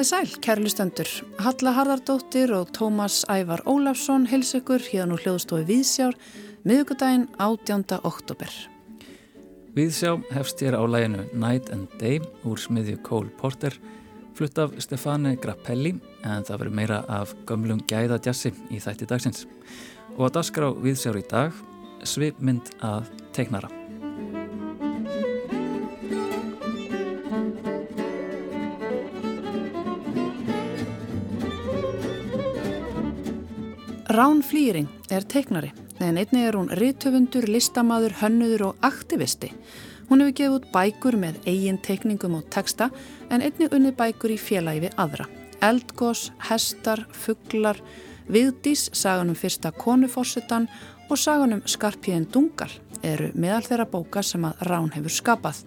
Komið sæl, kærlustendur. Halla Harðardóttir og Tómas Ævar Ólafsson hils ykkur hérna úr hljóðstofi Víðsjár miðugudaginn 18. oktober. Víðsjá hefst hér á læginu Night and Day úr smiðju Cole Porter flutt af Stefane Grappelli en það verður meira af gömlum gæðadjassi í þætti dagsins. Og að dasgra á Víðsjár í dag svipmynd að teiknara. Rán Flýring er teiknari en einnig er hún rítöfundur, listamaður, hönnuður og aktivisti. Hún hefur gefið út bækur með eigin teikningum og texta en einnig unni bækur í félagi við aðra. Eldgós, hestar, fugglar, viðdís, saganum fyrsta konufossetan og saganum skarpíðin dungal eru meðal þeirra bóka sem að Rán hefur skapað.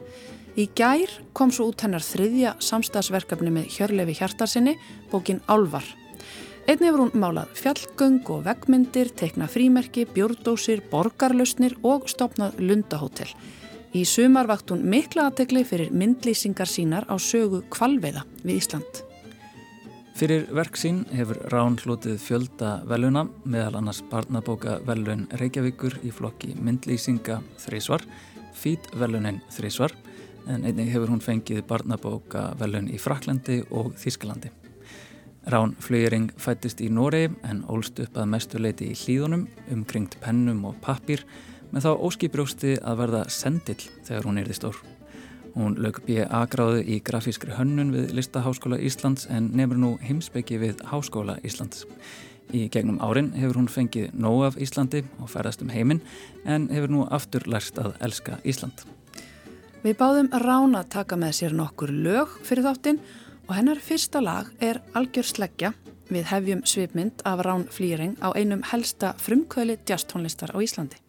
Í gær kom svo út hennar þriðja samstagsverkefni með Hjörlefi Hjartarsinni, bókin Álvar. Einni hefur hún málað fjallgöng og veggmyndir, teikna frímerki, bjórdósir, borgarlausnir og stopnað lundahótel. Í sumar vakt hún mikla aðtegli fyrir myndlýsingar sínar á sögu kvalveiða við Ísland. Fyrir verk sín hefur Rán hlutið fjölda veluna meðal annars barnabóka velun Reykjavíkur í flokki myndlýsinga þrísvar, fít velunin þrísvar en einnig hefur hún fengið barnabóka velun í Fraklandi og Þísklandi. Rán Flögering fættist í Noregi en ólst upp að mestu leiti í hlýðunum, umkringt pennum og pappir með þá óskiprjósti að verða sendill þegar hún erði stór. Hún lög B.A. gráðu í grafískri hönnun við Listaháskóla Íslands en nefnur nú heimsbyggi við Háskóla Íslands. Í gegnum árin hefur hún fengið nóg af Íslandi og ferðast um heiminn en hefur nú aftur lærst að elska Ísland. Við báðum Rán að taka með sér nokkur lög fyrir þáttinn og hennar fyrsta lag er Algjör sleggja við hefjum svipmynd af Rán Flýring á einum helsta frumkvöli djastónlistar á Íslandi.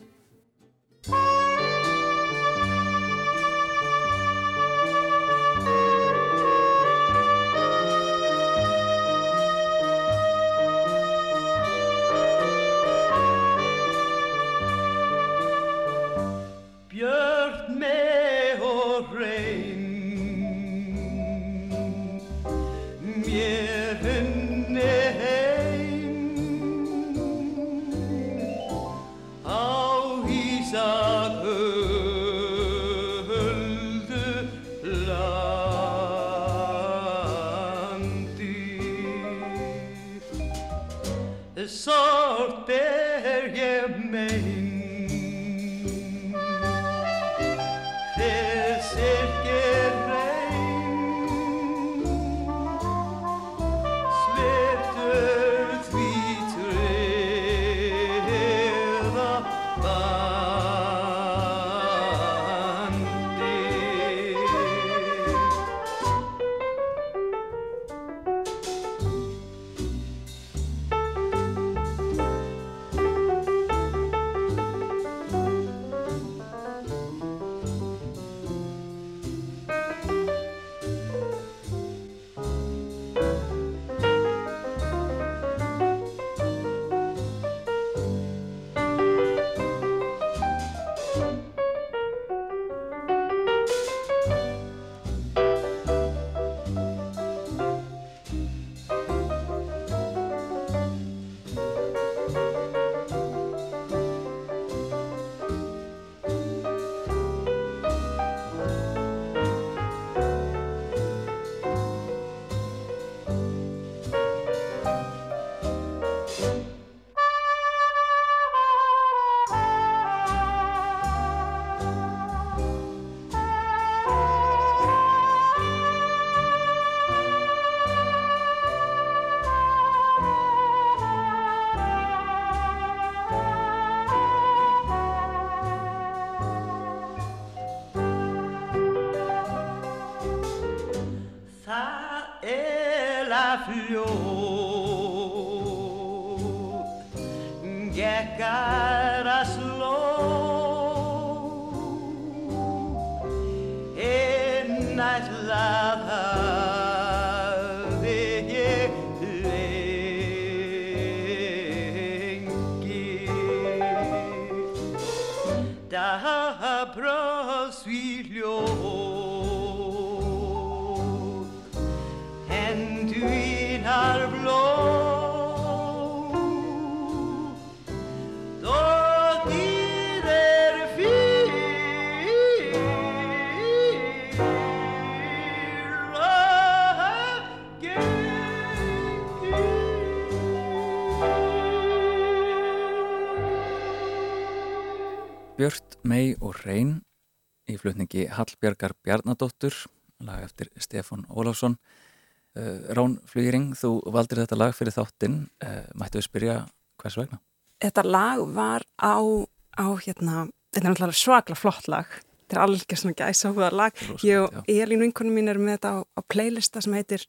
sorter yemeğim bröðsvíljó en Mei og Reyn í flutningi Hallbjörgar Bjarnadóttur, lag eftir Stefan Ólafsson. Uh, Rán Flýring, þú valdir þetta lag fyrir þáttinn. Uh, mættu við spyrja hvers vegna? Þetta lag var á, á hérna, þetta er náttúrulega svakla flott lag. Þetta er alveg svona gæsa hóðar lag. Rosalegt, Ég og. Elín vinkunum mín erum með þetta á, á playlista sem heitir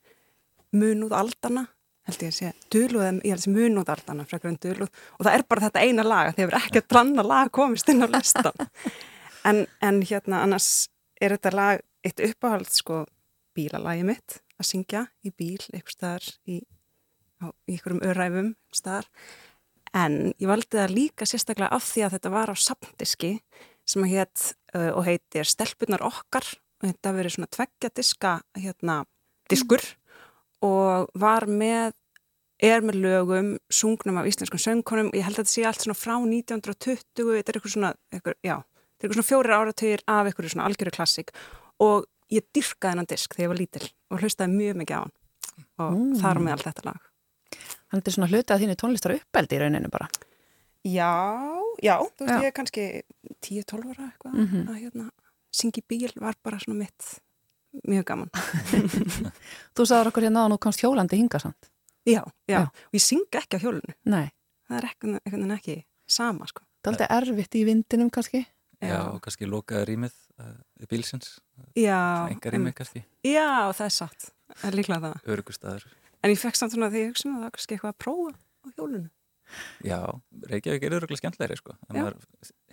Munúð aldana held ég að sé, dulúð, en ég held að sé munúð aldana frekar en dulúð. Og það er bara þetta eina lag þegar er ekki að dranna lag komist inn á listan en, en hérna annars er þetta lag eitt uppáhald sko bílalagi mitt að syngja í bíl eitthvað staðar í, í einhverjum staðar. En ég valdi það líka sérstaklega af því að þetta var á samdiski sem að hétt uh, og heitir Stelpunar okkar. Og þetta verið svona tveggja diska hérna diskur og var með er með lögum, sungnum af íslenskum söngkonum og ég held að þetta sé allt svona frá 1920, þetta er eitthvað svona eitthvað, já, þetta er eitthvað svona fjórir áratugir af eitthvað svona algjöru klassik og ég dyrkaði hennan disk þegar ég var lítil og hlustaði mjög mikið á hann og Mm. þar með allt þetta lag Þannig þetta er svona hluti að þínu tónlistar uppeldi í rauninu bara. Já, já, þú veist Já. ég er kannski 10-12 ára eitthvað Mhm. að hérna, syngi bíl var bara svona mitt mjög gaman. Þú sagður okkur hérna að nú komst hjólandi hinga samt. Já, já, Já. og ég syng ekki á hjólunu, Nei, það er ekkert veginn ekki sama sko. það er alltaf erfitt í vindinum kannski. Já, og kannski lokaði rýmið uh, bílsins, já, enga rýmið kannski, já, það er satt, það er líklega það. örgustæður. En ég fekk samt svona því ég hugsa með það var kannski eitthvað að prófa á hjólunu. Já, Reykjavík er öruglega skemmtlegri sko, en maður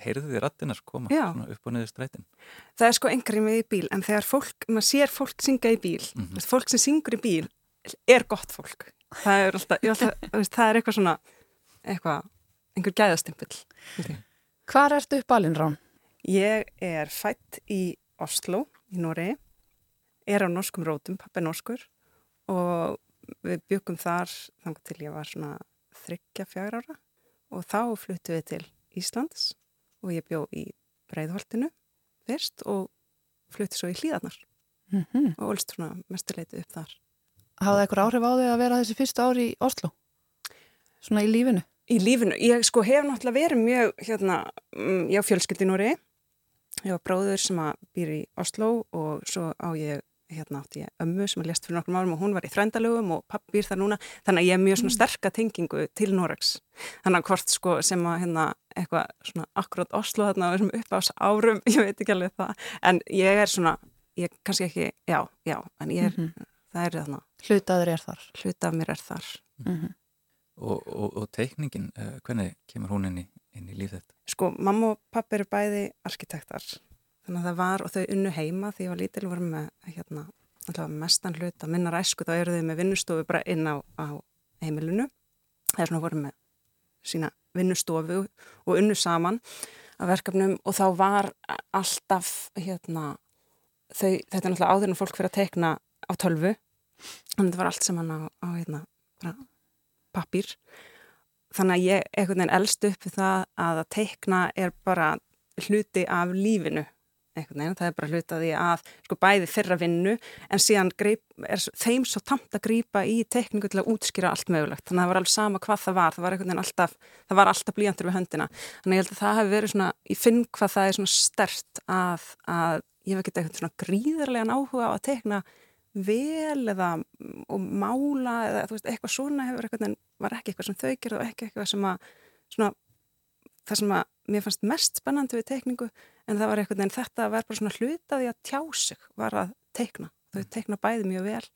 heyrði því rattinar koma upp og niður strætin. Það er sko engar með í bíl, en þegar fólk, maður sér fólk synga í bíl, mm fólk sem syngur í bíl er gott fólk. Það er alltaf, alltaf það er eitthvað svona, eitthvað, einhver gæðastimpill. Hvar ertu upp alinn rán? Ég er fætt í Oslo í Noregi, er á norskum rótum, pappi er norskur og við byggum þar þannig til ég var svona þryggja fjár ára og þá fluttu við til Íslands og ég bjó í Breiðholtinu fyrst og flutti svo í Hlíðarnar Mm -hmm. og olst svona mestuleiti upp þar. Hafði eitthvað áhrif á þig að vera þessi fyrstu ári í Oslo? Svona í lífinu? Í lífinu, ég sko hef náttúrulega verið mjög, hérna, mm, ég á fjölskyldi í Nóri, ég var bróður sem að býr í Oslo og svo á ég, hérna átti ég ömmu sem að lést fyrir nokkrum árum og hún var í þrændalögum og pappi býr þar núna, þannig að ég er mjög svona sterka tengingu til Noregs. Þannig að hvort sko sem að hérna eitthvað svona akkurát Oslo þarna á þessum upp ás árum, ég veit ekki alveg það, en ég er svona, ég kannski ekki, já, já, en ég er, Mhm. það er þarna, Hlutaður er þar. hluta af mér er þar. Mm Og, og, og teikningin, uh, hvernig kemur hún inn í, inn í líf þetta? Sko, mamma og pappi eru bæði arkitektar, þannig að það var og þau unnu heima því ég var lítil voru með hérna, allavega mestan hlut að minna ræsku þá eru þau með vinnustofu bara inn á, á heimilinu. Það er svona voru með sína vinnustofu og unnu saman af verkefnum og þá var alltaf hérna, þau, þetta er náttúrulega áður en fólk fyrir að teikna á tölvu, þannig að það var allt sem hann á, á hérna, bara pappír þannig að ég einhvern veginn elst upp við það að að teikna er bara hluti af lífinu einhvern veginn, það er bara hluti af því að sko bæði fyrra vinnu en síðan greip, er þeim svo tamt að grípa í teikningu til að útskýra allt mögulegt. Þannig að það var alveg sama hvað það var það var einhvern veginn alltaf, það var alltaf blíjantur við höndina. Þannig ég held að það hefur verið svona ég finn hvað það er svona stert að, að ég hef ekkert eitthvað svona gríðarlegan áhuga á að teikna vel eða og mála eða veist, eitthvað svona hefur eitthvað en var ekki eitthvað sem þau gerðu og ekki eitthvað sem að svona, það sem að mér fannst mest spennandi við teikningu en það var eitthvað en þetta var bara svona hlutaði að tjá sig var að teikna. Þau teikna bæði mjög vel.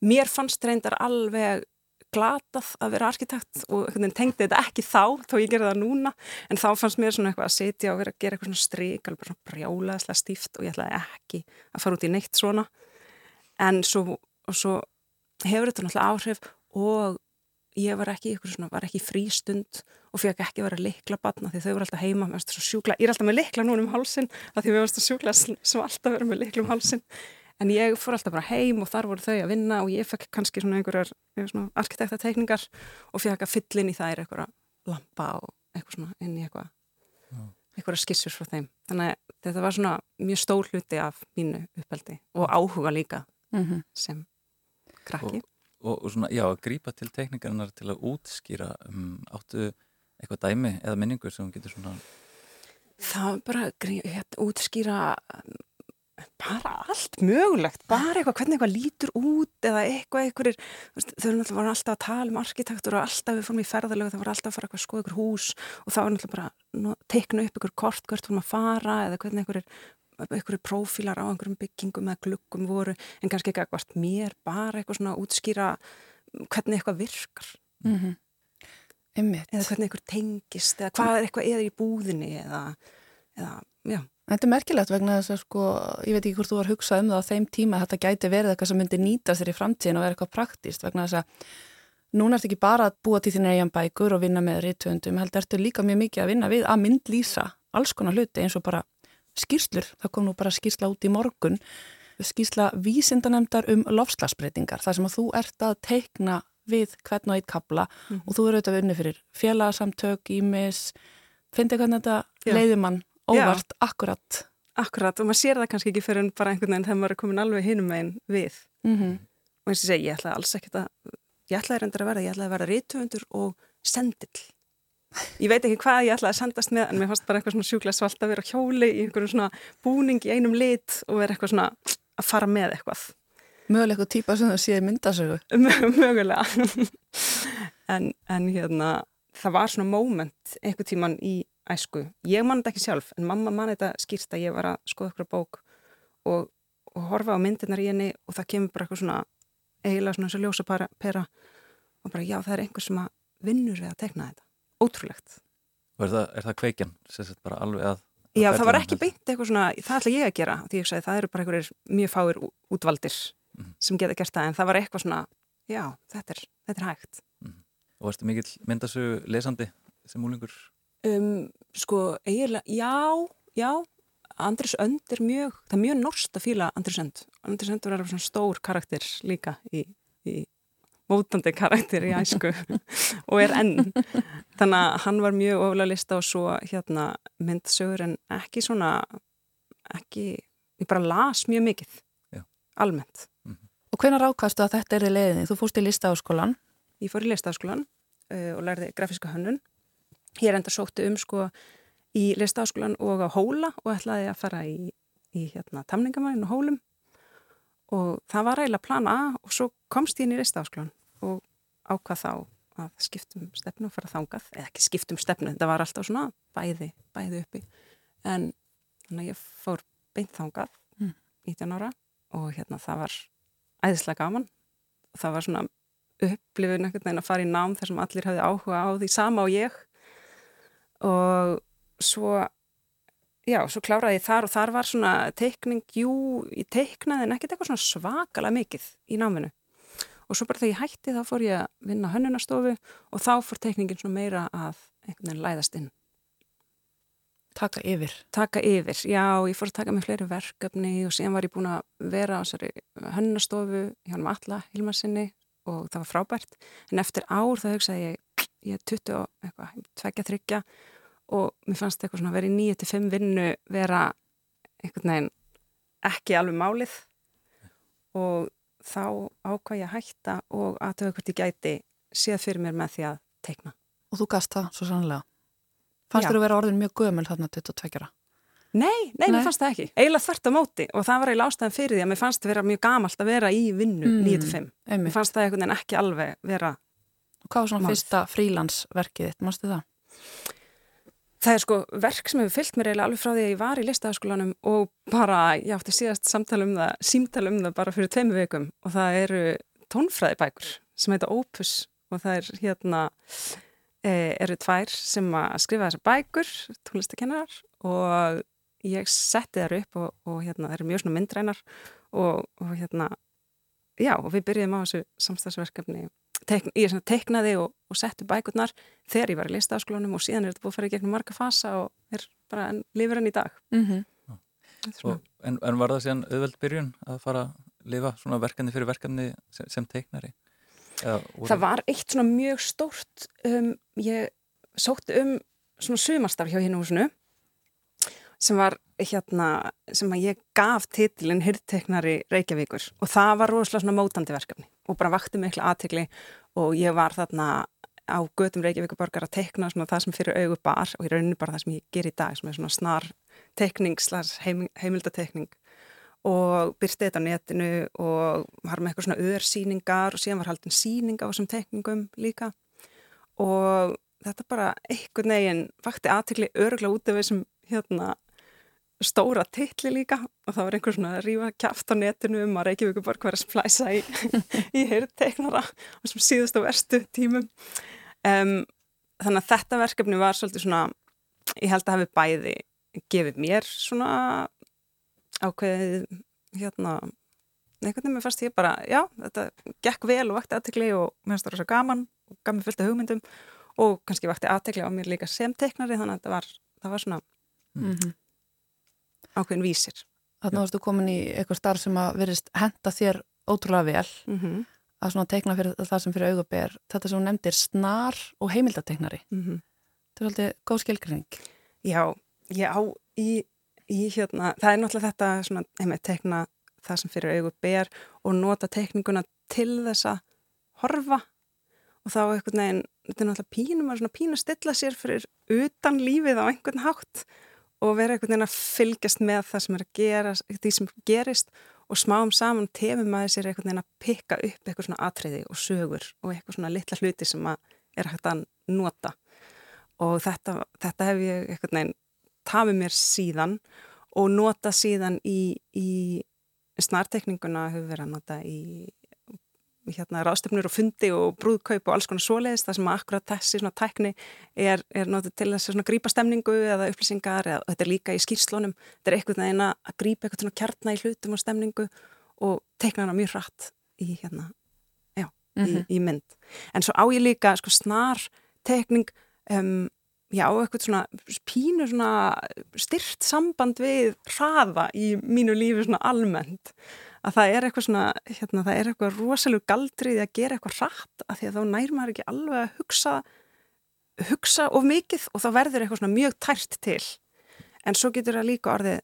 Mér fannst reyndar alveg glatað að vera arkitekt og tengdi þetta ekki þá þó ég gerði það núna. En þá fannst mér svona eitthvað að sitja og vera að gera eitthvað svona strik alveg svona brjálaðislega stíft og ég ætlaði ekki að fara út í neitt svona. En svo, svo hefur þetta náttúrulega áhrif og ég var ekki, svona, var ekki frístund og fekk ekki að vera likla batna því þau voru alltaf heima, mér varst svo sjúkla ég er alltaf með likla núna um hálsin að því mér varst svo sjúkla sem alltaf vera með likla um hálsin en ég fór alltaf bara heim og þar voru þau að vinna og ég fekk kannski svona einhverjar svona arkitektatekningar og fekk að fylla inn í þær einhverja lampa og eitthvað svona inn í eitthvað einhverja skissur frá þeim. Þannig að þetta var svona mjög stór hluti af mínu uppeldi og áhuga líka -hmm. sem krakki. Og, og svona, já, að grípa til teikningarinnar til að útskýra um, áttu eitthvað dæmi eða minningur sem getur svona Það var bara hérna, útskýra bara allt mögulegt, bara eitthvað, hvernig eitthvað lítur út eða eitthvað, eitthvað þau voru alltaf að tala um arkitektur og alltaf við fórum í ferðalögu, það voru alltaf að fara að skoða ykkur hús og það var náttúrulega bara að teikna upp ykkur kort, hvert fórum að fara eða hvernig ykkur einhverju prófílar á einhverjum byggingum eða glukkum voru en kannski ekki eitthvað mér, bara eitthvað svona útskýra hvernig eitthvað virkar. Mm -hmm. eða hvernig eitthvað tengist eða hvað er eitthvað eða í búðinni eða, eða já. Þetta er merkilegt vegna þess að sko, ég veit ekki hvort þú var að hugsa um það á þeim tíma að þetta gæti verið eitthvað sem myndi nýta sér í framtíðin og vera eitthvað praktíst vegna þess að núna ertu ekki bara að búa til þín eigin bækur og vinna með rítvöndum, heldur ertu líka mjög mikið að vinna við að myndlýsa alls konar hluti eins og bara skýrslur, það kom nú bara skýrsla út í morgun, skýrsla vísindanemdar um lofslagsbreytingar, þar sem að þú ert að teikna við hvern og eitt kabla mm. og þú eru auðvitað unni fyrir félagsamtök, ímis, finnst þið hvernig þetta leiður mann óvart, Já. akkurat. Akkurat og maður sér það kannski ekki fyrir bara einhvern veginn þegar maður er komin alveg hinum meginn við. Mm -hmm. Og eins og segi, ég ætlaði alls ekkert að, ég ætlaði reyndar að vera, ég ætlaði að vera rítufundur og sendill. Ég veit ekki hvað ég ætlaði að sendast með en mér fannst bara eitthvað svona sjúkla svalt að vera hjóli í einhverjum svona búning í einum lit og vera eitthvað svona að fara með eitthvað. Mögulega eitthvað típa sem það séði myndasögu. Mögulega. en, en hérna, það var svona moment einhver tíman í æsku. Ég man þetta ekki sjálf en mamma man þetta skýrst að ég var að skoða okkur bók og, og horfa á myndirnar í henni og það kemur bara eitthvað svona eiginlega svona eins og ljósa pera og bara já það er einhver sem að vinnur við að tekna þetta. Ótrúlegt. Er það, er það kveikjan? Bara alveg að... Já það var ekki beint eitthvað svona, það ætla ég að gera því ég sagði það eru bara einhverjir mjög fáir útvaldir mm -hmm. sem geta gert það en það var eitthvað svona, já þetta er, þetta er hægt. Mm -hmm. Og varstu mikill myndasögu lesandi sem úlingur? Um, sko, eiginlega, já, já, Andris Önd er mjög, það er mjög norst að fýla Andris Önd. Andris Önd var alveg svona stór karakter líka í, í mótandi karakter í æsku og er enn. Þannig að hann var mjög ofulega lista og svo hérna myndsögur en ekki svona, ekki, ég bara las mjög mikið, já. almennt. Mm -hmm. Og hvenar ákastu að þetta er í leiðinni? Þú fórst í listaháskólan? Ég fór í listaháskólan uh, og lærði grafíska hönnun Ég er enda sótti um sko í listaháskólan og á Hóla og ætlaði að fara í, í hérna tamningamæðin og Hólum og það var eiginlega plan A og svo komst ég inn í listaháskólan og ákvað þá að skiptum stefnu og fara þángað, eða ekki skiptum stefnu, það var alltaf svona bæði, bæði uppi. En þannig að ég fór beint þángað mm. 19 ára og hérna það var æðislega gaman. Og það var svona upplifun ekkert neina að fara í nám þar sem allir hafði áhuga á því sama og ég. Og svo já, svo kláraði ég þar og þar var svona teikning, jú, ég teiknaði en ekkert eitthvað svona svakalega mikið í náminu og svo bara þegar ég hætti þá fór ég að vinna hönnunastofu og þá fór teikningin svona meira að einhvern veginn læðast inn. Taka yfir. Taka yfir, já, ég fór að taka með fleiri verkefni og síðan var ég búin að vera á hönnunastofu hjá hann Alla Hilmarsinni og það var frábært. En eftir ár það hugsaði ég ég er 20 og eitthvað, tvekja, þryggja og mér fannst eitthvað svona að vera í 9-5 vinnu vera einhvern veginn ekki alveg málið. Og þá ákvað ég að hætta og aðtöða hvort ég gæti séð fyrir mér með því að teikna. Og þú gast það svo sannlega? Fannst þér að vera orðin mjög gömul þarna 22? Nei, nei, nei, mér fannst það ekki. Eiginlega þvert á móti og það var eiginlega ástæðan fyrir því að mér fannst það vera mjög gamalt að vera í vinnu mm, 9-5. Mér fannst það einhvern veginn ekki alveg vera... Og hvað var svona Mál. fyrsta frílansverkið þitt, mástu það? Það er sko verk sem hefur fyllt mér eiginlega alveg frá því að ég var í listafaskólanum og bara, ég átti síðast samtala um það, símtala um það bara fyrir tveimu vikum og það eru tónfræðibækur sem heita Opus og það er hérna, e, eru tvær sem að skrifa þessar bækur, tónlistakennar og ég setti þær upp og, og hérna, það eru mjög svona myndrænar og, og hérna, já, og við byrjum á þessu samstagsverkefni teikn, ég teiknaði og, og setti bækurnar þegar ég var í listafaskólanum og síðan er þetta búið að fara í gegnum marga fasa og er bara en, lifur enn í dag mm -hmm. og, en, en var það síðan auðveld byrjun að fara að lifa svona verkefni fyrir verkefni sem, sem teiknari? Eða, það var eitt svona mjög stórt um, ég sótti um svona sumastarf hjá hinn húsinu sem var hérna sem að ég gaf titilinn Hyrteknari Reykjavíkur og það var rosalega svona mótandi verkefni og bara vakti miklu aðtegli og ég var þarna á götum Reykjavíkuborgar að tekna svona það sem fyrir augu bar og í rauninu bara það sem ég ger í dag sem er svona snar tekning, heim, heimildatekning og byrsti þetta á netinu og var með eitthvað svona öðursýningar og síðan var haldin síning á þessum tekningum líka. Og þetta bara einhvern veginn vakti aðtikli öruglega út af þessum hérna stóra tilli líka. Og það var einhver svona að rífa kæft á netinu um að Reykjavík bara hverja splæsa í, í heyrðteiknara og sem síðust á verstu tímum. Um, þannig að þetta verkefni var svolítið svona ég held að hafi bæði gefið mér svona ákveðið hérna einhvern veginn fannst ég bara, já, þetta gekk vel og vakti aðtekli og mér finnst það rosa gaman og gaf mér fullt af hugmyndum. Og kannski vakti aðtekli á mér líka sem teiknari þannig að það var, það var svona mm -hmm ákveðin vísir. Þannig að þú komin í eitthvað starf sem að verist henda þér ótrúlega vel mm -hmm. að svona teikna fyrir það sem fyrir augaber þetta sem hún nefndir snar og heimildateiknari. Mm -hmm. Þetta er alltaf góð skilgrinning. Já, já, í, í hérna, það er náttúrulega þetta svona, heimið, teikna það sem fyrir augaber og nota teikninguna til þess að horfa og þá eitthvað neginn, þetta er náttúrulega pínum að pínu stilla sér fyrir utan lífið á einhvern hátt og vera einhvern veginn að fylgjast með það sem er að gera, því sem gerist og smáum saman tefum maður sér einhvern veginn að pikka upp eitthvað svona atriði og sögur og eitthvað svona litla hluti sem er hægt að nota. Og þetta, þetta hef ég einhvern veginn tafið mér síðan og nota síðan í, í snartekninguna hefur verið að nota í hérna ráðstöfnur og fundi og brúðkaup og alls konar svoleiðis það sem akkurat þessi svona tækni er, er notið til þess að grípa stemningu eða upplýsingar eða þetta er líka í skýrslónum þetta er eitthvað eina að grípa eitthvað svona kjartna í hlutum og stemningu og teikna hana mjög hratt í hérna já, mm -hmm. í, mhm. í mynd en svo á ég líka sko snar tekning um, já, eitthvað svona pínu svona styrt samband við hraða í mínu lífi svona almennt að það er eitthvað svona, hérna, það er eitthvað rosalega galdrið að gera eitthvað rætt af því að þá nær maður ekki alveg að hugsa hugsa of mikið og þá verður eitthvað svona mjög tært til en svo getur það líka orðið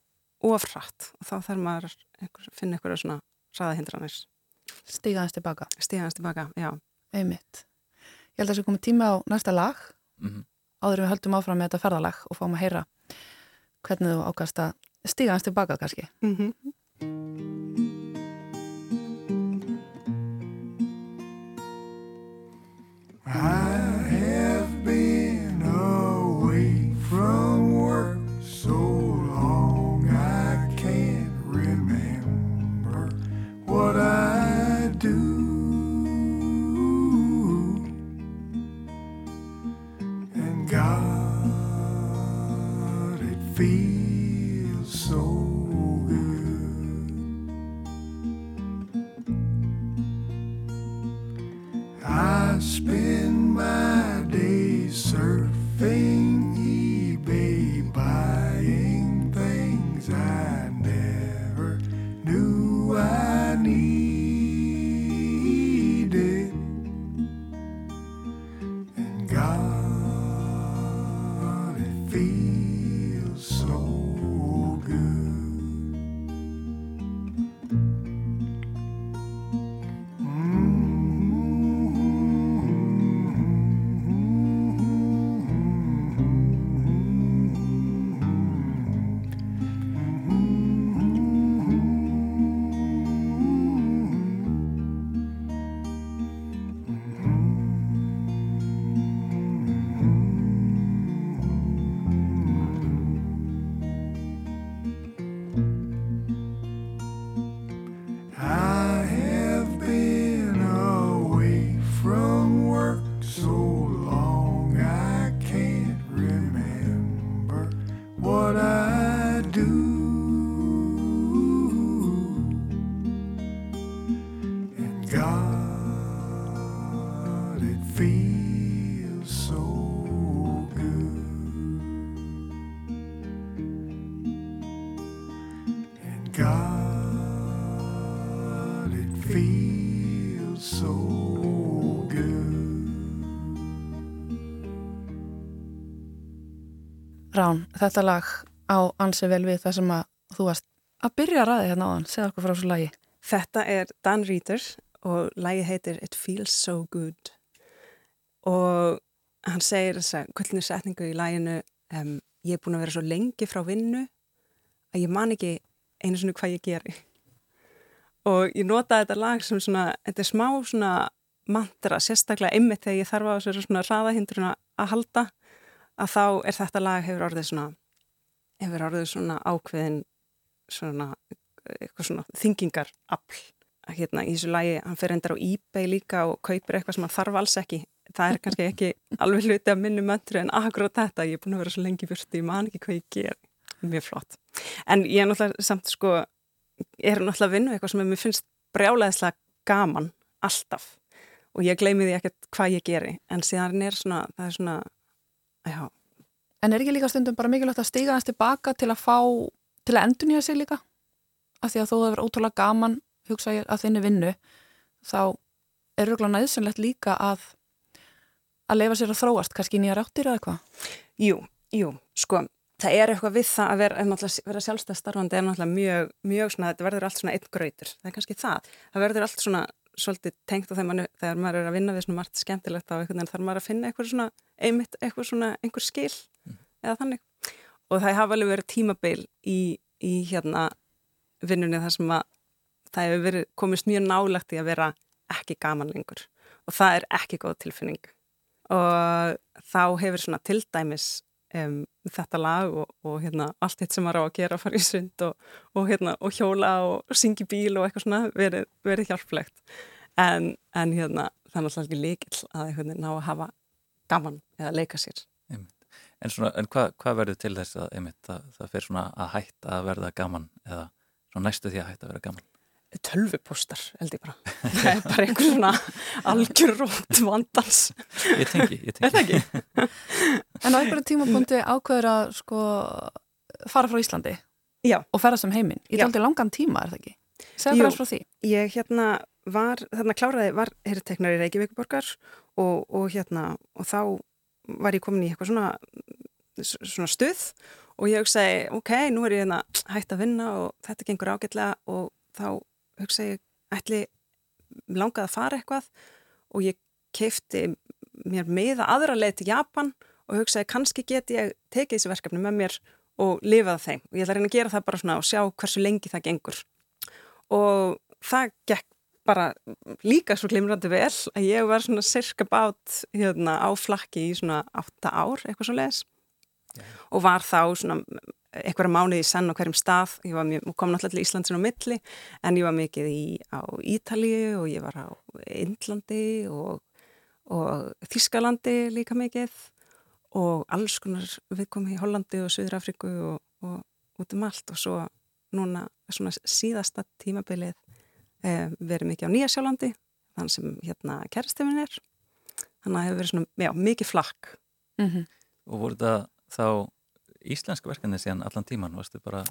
ofrætt og þá þarf maður að finna eitthvað svona ræðahindranir Stígaðast tilbaka Stígaðast tilbaka, já Einmitt. Ég held að það sé komið tíma á næsta lag mm -hmm. áður við höldum áfram með þetta ferðalag og fáum að heyra hvernig þú ákast að stígaðast tilbaka kannski mm -hmm. Ah. Þetta lag á ansi vel við það sem að þú varst að byrja að ræði hérna á þann, segja okkur frá þessu lagi. Þetta er Dan Reeder og lagi heitir It Feels So Good. Og hann segir þess að kvöldinu setningu í læginu um, ég er búin að vera svo lengi frá vinnu að ég man ekki einu svona hvað ég geri. Og ég nota þetta lag sem svona, þetta er smá svona mantra, sérstaklega ymmið þegar ég þarf á þessu svona hraðahindruna að halda að þá er þetta lag hefur orðið svona hefur orðið svona ákveðin svona eitthvað svona þingingarafl hérna í þessu lagi, hann fer endar á eBay líka og kaupir eitthvað sem hann þarf alls ekki. Það er kannski ekki alveg hluti að minni möndru en akkurat þetta, ég er búin að vera svo lengi fyrst ég man ekki hvað ég ger, mjög flott. En ég er náttúrulega samt sko er náttúrulega að vinna eitthvað sem mér finnst brjáleðislega gaman alltaf. Og ég gleymi því ekkert hvað ég geri. En síðan er svona, það er svona já. En er ekki líka stundum bara mikilvægt að stiga þess tilbaka til að fá, til að endunja sig líka? Af því að þó það verður ótrúlega gaman hugsa ég að þinni vinnu þá er röglega næðsynlegt líka að að lefa sér að þróast, kannski nýja ráttir eða eitthvað? Jú, jú, sko það er eitthvað við það að vera, vera sjálfstæðstarfandi er náttúrulega mjög, mjög svona, þetta verður allt svona einn gröytur, það er kannski það það verður allt svona svolítið tengt og þegar, þegar maður er að vinna við svona margt skemmtilegt á einhvern veginn þarf maður að finna eitthvað svona einmitt, eitthvað svona einhver skil mm. eða þannig. Og það hafa alveg verið tímabeil í, í hérna vinnunni þar sem að það hefur verið komist mjög nálagt í að vera ekki gaman lengur. Og það er ekki góð tilfinning. Og þá hefur svona til dæmis um, þetta lag og, og hérna, allt hitt sem maður á að gera, fara í sund og, og, hérna, og hjóla og syngi bíl og eitthvað svona verið, verið hjálplegt en, en hérna, það er ekki líkil að ná að hafa gaman eða leika sér einmitt. En, svona, en hvað hva verður til þess að einmitt, það, það fer svona að hætta að verða gaman eða næstu því að hætta að vera gaman? Tölvupostar, held ég bara. Það er bara einhver svona algjörrótt vandans. Ég tengi, ég tengi. En á einhverju tímapunkti ákveður að sko fara frá Íslandi Já. og ferða sem heiminn. Í daldi langan tíma, er það ekki? Segð bara frá því. Ég hérna var, þarna kláraði var herrteknar í Reykjavíkuborgar og, og hérna og þá var ég komin í eitthvað svona svona stuð og ég hugsaði, ok, nú er ég hérna hægt að vinna og þetta gengur ágætlega og þá hugsa ég ætli langaði að fara eitthvað og ég keipti mér meða aðra leið til Japan og hugsaði kannski get ég tekið þessi verkefni með mér og lifaða þeim. Og ég ætla að reyna að gera það bara svona og sjá hversu lengi það gengur. Og það gekk bara líka svo glimrandi vel að ég var svona cirka bát hérna, á flakki í svona 8 ár eitthvað svo les yeah. og var þá svona einhverja mánuði í senn á hverjum stað, ég mjög, kom náttúrulega til Íslandsin á milli en ég var mikið í, á Ítalíu og ég var á Indlandi og, og Þískalandi líka mikið og alls konar við komum í Hollandi og Suðrafriku og, og út um allt. Og svo núna svona síðasta tímabilið eh, verið mikið á Nýjasjálandi þann sem hérna kerstefin er. Þannig að það hefur verið svona, já, mikið flakk. Mm -hmm. Og voru það þá íslensk verkefni síðan allan tíman, varstu bara...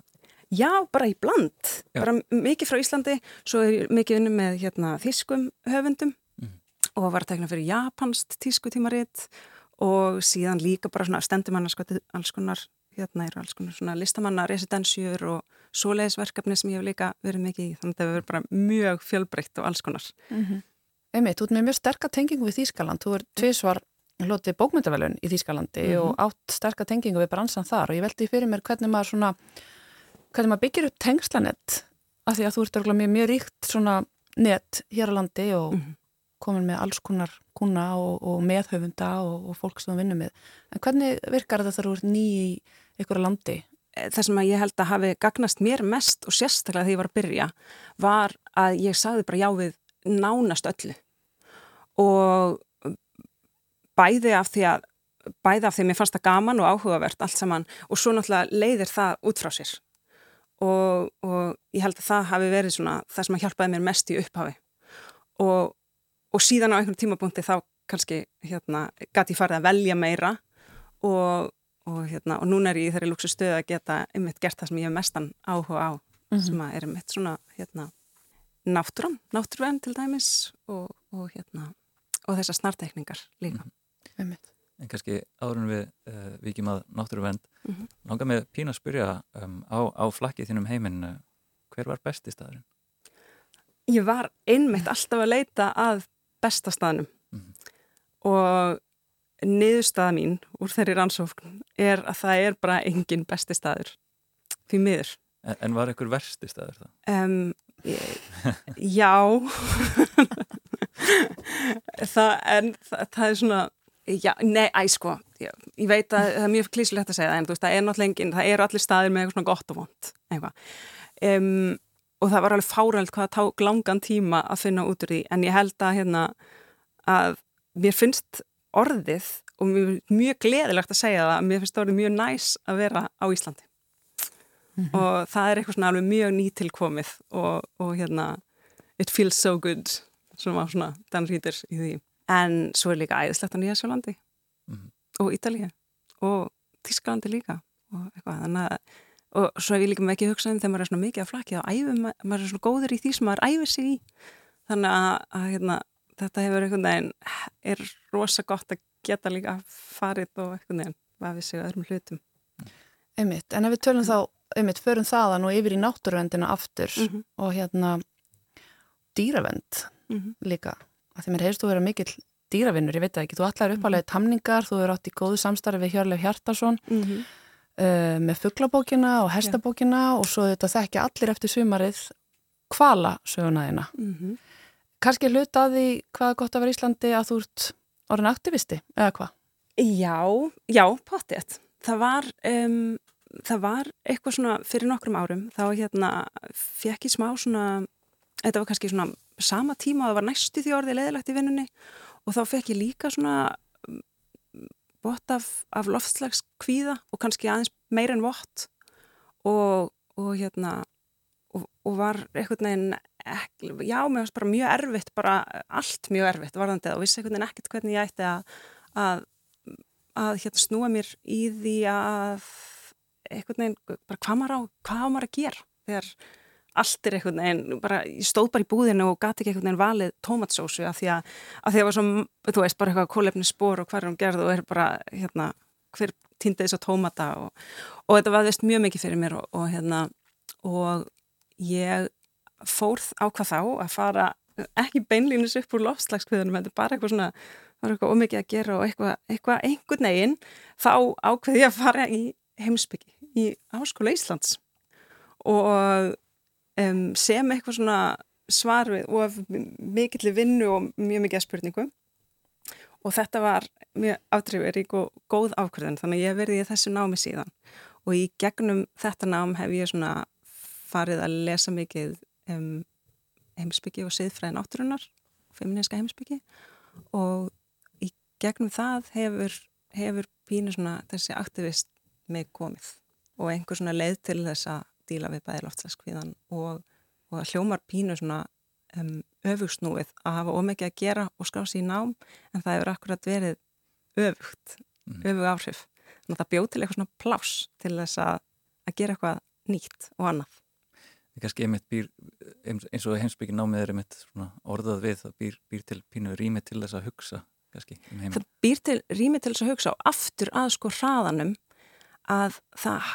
Já, bara í bland, Já. bara mikið frá Íslandi, svo er mikið unni með hérna, þýskum höfundum mm. og var að tegna fyrir japanst tískutímaritt og síðan líka bara svona stendumanna sko alls konar, hérna eru alls konar svona listamanna residensjur og svoleiðisverkefni sem ég hef líka verið mikið í, þannig að það verður bara mjög fjölbreytt og alls konar. Mm -hmm. Emið, þú ert með mjög sterkar tengingu við Þýskaland, þú er tviðsvar hlotið bókmyndavelun í Þýskalandi mm -hmm. og átt sterkar tengingu við bransan þar og ég veldi fyrir mér hvernig maður svona hvernig maður byggir upp tengslanett af því að þú ert mjög, mjög ríkt svona nett hér á landi og mm -hmm. komin með alls konar kuna og, og meðhöfunda og, og fólk sem þú vinnur með en hvernig virkar þetta þegar þú ert ný í einhverja landi? Eh, það sem að ég held að hafi gagnast mér mest og sérstaklega þegar ég var að byrja var að ég sagði bara já við nánast öllu og bæði af því að bæði af því að mér fannst það gaman og áhugavert allt saman og svo náttúrulega leiðir það út frá sér og, og ég held að það hafi verið svona það sem að hjálpaði mér mest í upphafi og, og síðan á einhvern tímapunkti þá kannski hérna gæti ég farið að velja meira og, og hérna og núna er ég í þeirri lúksu stöðu að geta einmitt gert það sem ég hef mestan áhuga á mm -hmm. sem að er einmitt svona hérna náttúran, náttúrvenn til dæmis og hérna og þessar snartekningar líka mm -hmm. Einmitt. En kannski áðurinn við uh, vikjum að náttúruvend mm -hmm. langar með pína að spyrja um, á, á flakkið þínum heiminn uh, hver var besti staðurinn? Ég var einmitt alltaf að leita að besta staðnum mm -hmm. og niðurstaða mín úr þeirri rannsókn er að það er bara engin besti staður fyrir miður. En, en var ekkur versti staður það? Um, ég, já, það, en það, það er svona, já, nei, æ, sko, ég, ég veit að það er mjög klísilegt að segja það, en þú veist, það er náttúrulega engin, það eru allir staðir með eitthvað svona gott og vond, eitthvað. Um, og það var alveg fáröld hvað það ták langan tíma að finna út úr því, en ég held að, hérna, að mér finnst orðið og mjög, gleðilegt að segja það, mér finnst orðið mjög næs að vera á Íslandi. Mm -hmm. og það er eitthvað svona alveg mjög nýtilkomið og, og hérna it feels so good var svona Dan Ríters í því en svo er líka æðislegt á Nýjasjólandi mm -hmm. og Ítalíu og Tísklandi líka. Og eitthvað þannig að og svo hef ég líka með ekki hugsað um þegar maður er svona mikið að flakja og æfum, maður er svona góður í því sem maður æfir sig í. Þannig að, að hérna, þetta hefur einhvern veginn er rosa gott að geta líka farið og einhvern veginn vafið sig öðrum hlutum. Einmitt, en ef við tölum þá einmitt förum þaðan og yfir í náttúruvendina aftur mm -hmm. og hérna dýravend mm -hmm. líka að því mér heyrst þú vera mikill dýravinnur, ég veit ekki, þú allar er uppalega tamningar, þú er átt í góðu samstarfi við Hjörleif Hjartarsson mm -hmm. uh, með fugglabókina og hestabókina ja. og svo þetta þekkja allir eftir sumarið kvala sögunaðina kannski hluta að því hvað er gott að vera Íslandi að þú ert orðin aktivisti, eða hvað? Já, já, potið það var um, það var eitthvað svona fyrir nokkrum árum þá hérna fekk ég smá svona þetta var kannski svona sama tíma það var næstu því orðið leðilegt í vinnunni og þá fekk ég líka svona mm, bort af, af loftslags kvíða og kannski aðeins meir en vott og, og hérna og, og var eitthvað neginn já, mér finnst bara mjög erfitt bara allt mjög erfitt varðandi og vissi eitthvað neginn ekkert hvernig ég ætti að að, að hérna snúa mér í því að einhvern veginn, bara hvað maður á, hvað maður að gera þegar allt er einhvern veginn, bara, ég stóð bara í búðinu og gati ekki einhvern veginn valið tómatsósu af því að, að því að var svo, þú veist, bara eitthvað kólefni spór og hvað er hún gerð og er bara, hérna, hver týndi þess að tómata og, og þetta var veist mjög mikið fyrir mér og, og hérna, og ég fórð á hvað þá að fara ekki beinlýnus upp úr lofslagskviðunum, þetta er bara eitthvað svona, það var eitthvað ómikið að gera og eitthvað, eitthvað einhvern veginn, þá ákveði ég að fara í heimsbyggi í Háskóla Íslands. Og um, sem eitthvað svona svar við og mikill vinnu og mjög mikið spurningu og þetta var mjög átriðverík og góð ákvörðan þannig að ég verði í þessu námi síðan. Og í gegnum þetta nám hef ég svona farið að lesa mikið um, heimsbyggi og siðfræðin átturinnar feministka heimsbyggi og í gegnum það hefur, hefur pínu svona þessi aktivist með komið og einhver svona leið til þess að díla við bæði loftslaskviðan og, og að hljómar pínu svona um, öfugsnúið að hafa ómikið að gera og skrá sér í nám en það hefur akkurat verið öfugt, mm. öfug áhrif þannig að það bjóð til eitthvað svona plás til þess að, að gera eitthvað nýtt og annað Það er kannski einmitt býr, eins og heimsbyggin námið er einmitt orðað við það býr, býr til pínu rými til þess að hugsa kannski um. Það býr til rými til þess að hugsa og aftur að sko hraðanum að það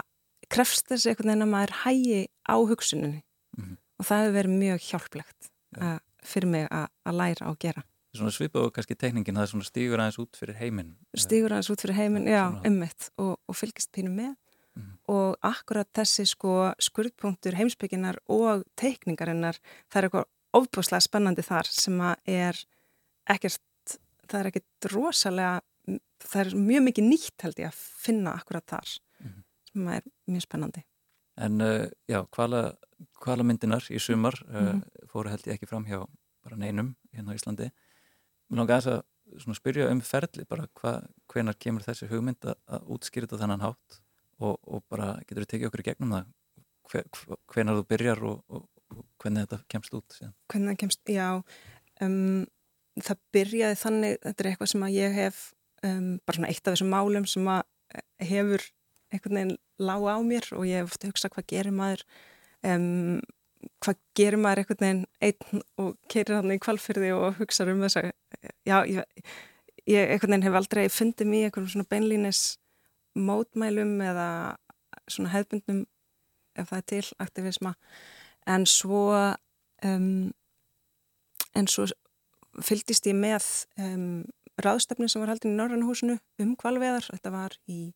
krefst þessi einhvern veginn að maður hægi á hugsuninni mm -hmm. og það hefur verið mjög hjálplegt ja. fyrir mig að læra á að gera. Svona svipaðu kannski tekningin það er svona stígur aðeins út fyrir heiminn. Stígur aðeins út fyrir heiminn, já, ummitt og, og fylgist pínu með mm -hmm. og akkurat þessi sko skurðpunktur heimsbygginar og teikningarinnar það er eitthvað ofbúslega spennandi þar sem að er ekkert, það er ekkert rosalega það er mjög mikið nýtt held ég að finna akkurat þar. Sem er mjög spennandi En uh, já, hvala, hvala myndinar í sumar uh, mm -hmm. fóru held ég ekki fram hjá bara neinum hérna á Íslandi Mér langar að svona spyrja um ferli bara hva, hvenar kemur þessi hugmynd að, að útskýrta þannan hátt og, og bara getur þú tekið okkur í gegnum það hver, hvenar þú byrjar og, og, og hvernig þetta kemst út síðan. Hvernig það kemst, já um, það byrjaði þannig, þetta er eitthvað sem að ég hef um, bara svona eitt af þessum málum sem að eh, hefur einhvern veginn lág á mér og ég hef ofta hugsað hvað gerir maður um, hvað gerir maður einhvern veginn einn og keirir hann í kvalfyrði og hugsaður um þess að já, ég, ég einhvern veginn hef aldrei fundið mér einhvern svona beinlínis mótmælum eða svona hefðbundnum ef það er til aktivisma en svo um, en svo fylgist ég með um, ráðstefni sem var haldin í Norrannahúsinu um kvalveðar. Þetta var í,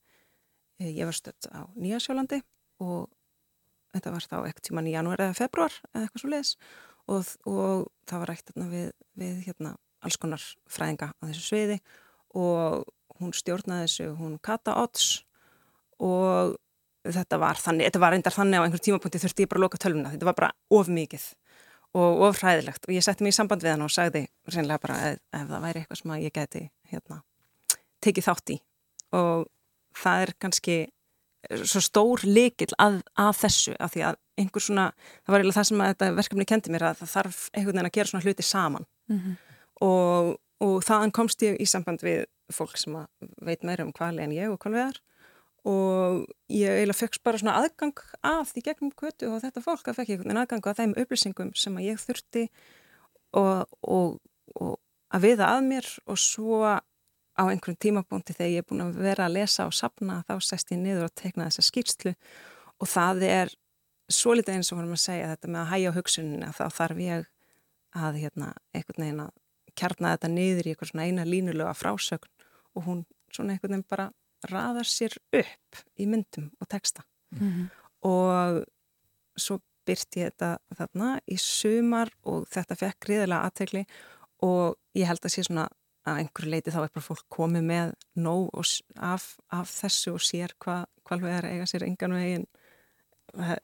ég var stött á Nýjasjólandi og þetta var þá ekkert tíman í janúar eða februar eða eitthvað svo leiðis og, og það var rætt við, við hérna, alls konar fræðinga á þessu sviði og hún stjórnaði þessu, hún Kata Odds. Og þetta var þannig, þetta var reyndar þannig á einhverjum tímapunkti þurfti ég bara að loka tölvuna, þetta var bara of mikið og of hræðilegt. Og ég setti mig í samband við hann og sagði reynilega bara ef, ef það væri eitthvað sem ég geti hérna, tekið þátt í. Og það er kannski svo stór likil að, að þessu af því að einhver svona, það var eiginlega það sem þetta verkefni kendi mér að það þarf einhvern veginn að gera svona hluti saman mm -hmm. og, og þaðan komst ég í samband við fólk sem veit meira um hvali en ég og hvalveðar og ég eiginlega fekk bara svona aðgang af því gegnum kvötu og þetta fólk að fekk ég einhvern aðgang af þeim upplýsingum sem að ég þurfti og, og, og að viða að mér og svo á einhverjum tímapunkti þegar ég er búin að vera að lesa og sapna þá sest ég niður og tekna þessa skýrstlu og það er svo litið eins og vorum að segja þetta með að hægja hugsunina þá þarf ég að hérna, einhvern veginn að kjarna þetta niður í eitthvað svona eina línulega frásögn. Og hún svona einhvern veginn bara raðar sér upp í myndum og texta. Mm -hmm. og svo byrti ég þetta þarna í sumar og þetta fekk gríðilega aðtegli og ég held að sé svona að einhverju leiti þá er bara fólk komið með nóg af, af þessu og sér hvað hva við erum eiga sér engan veginn eh,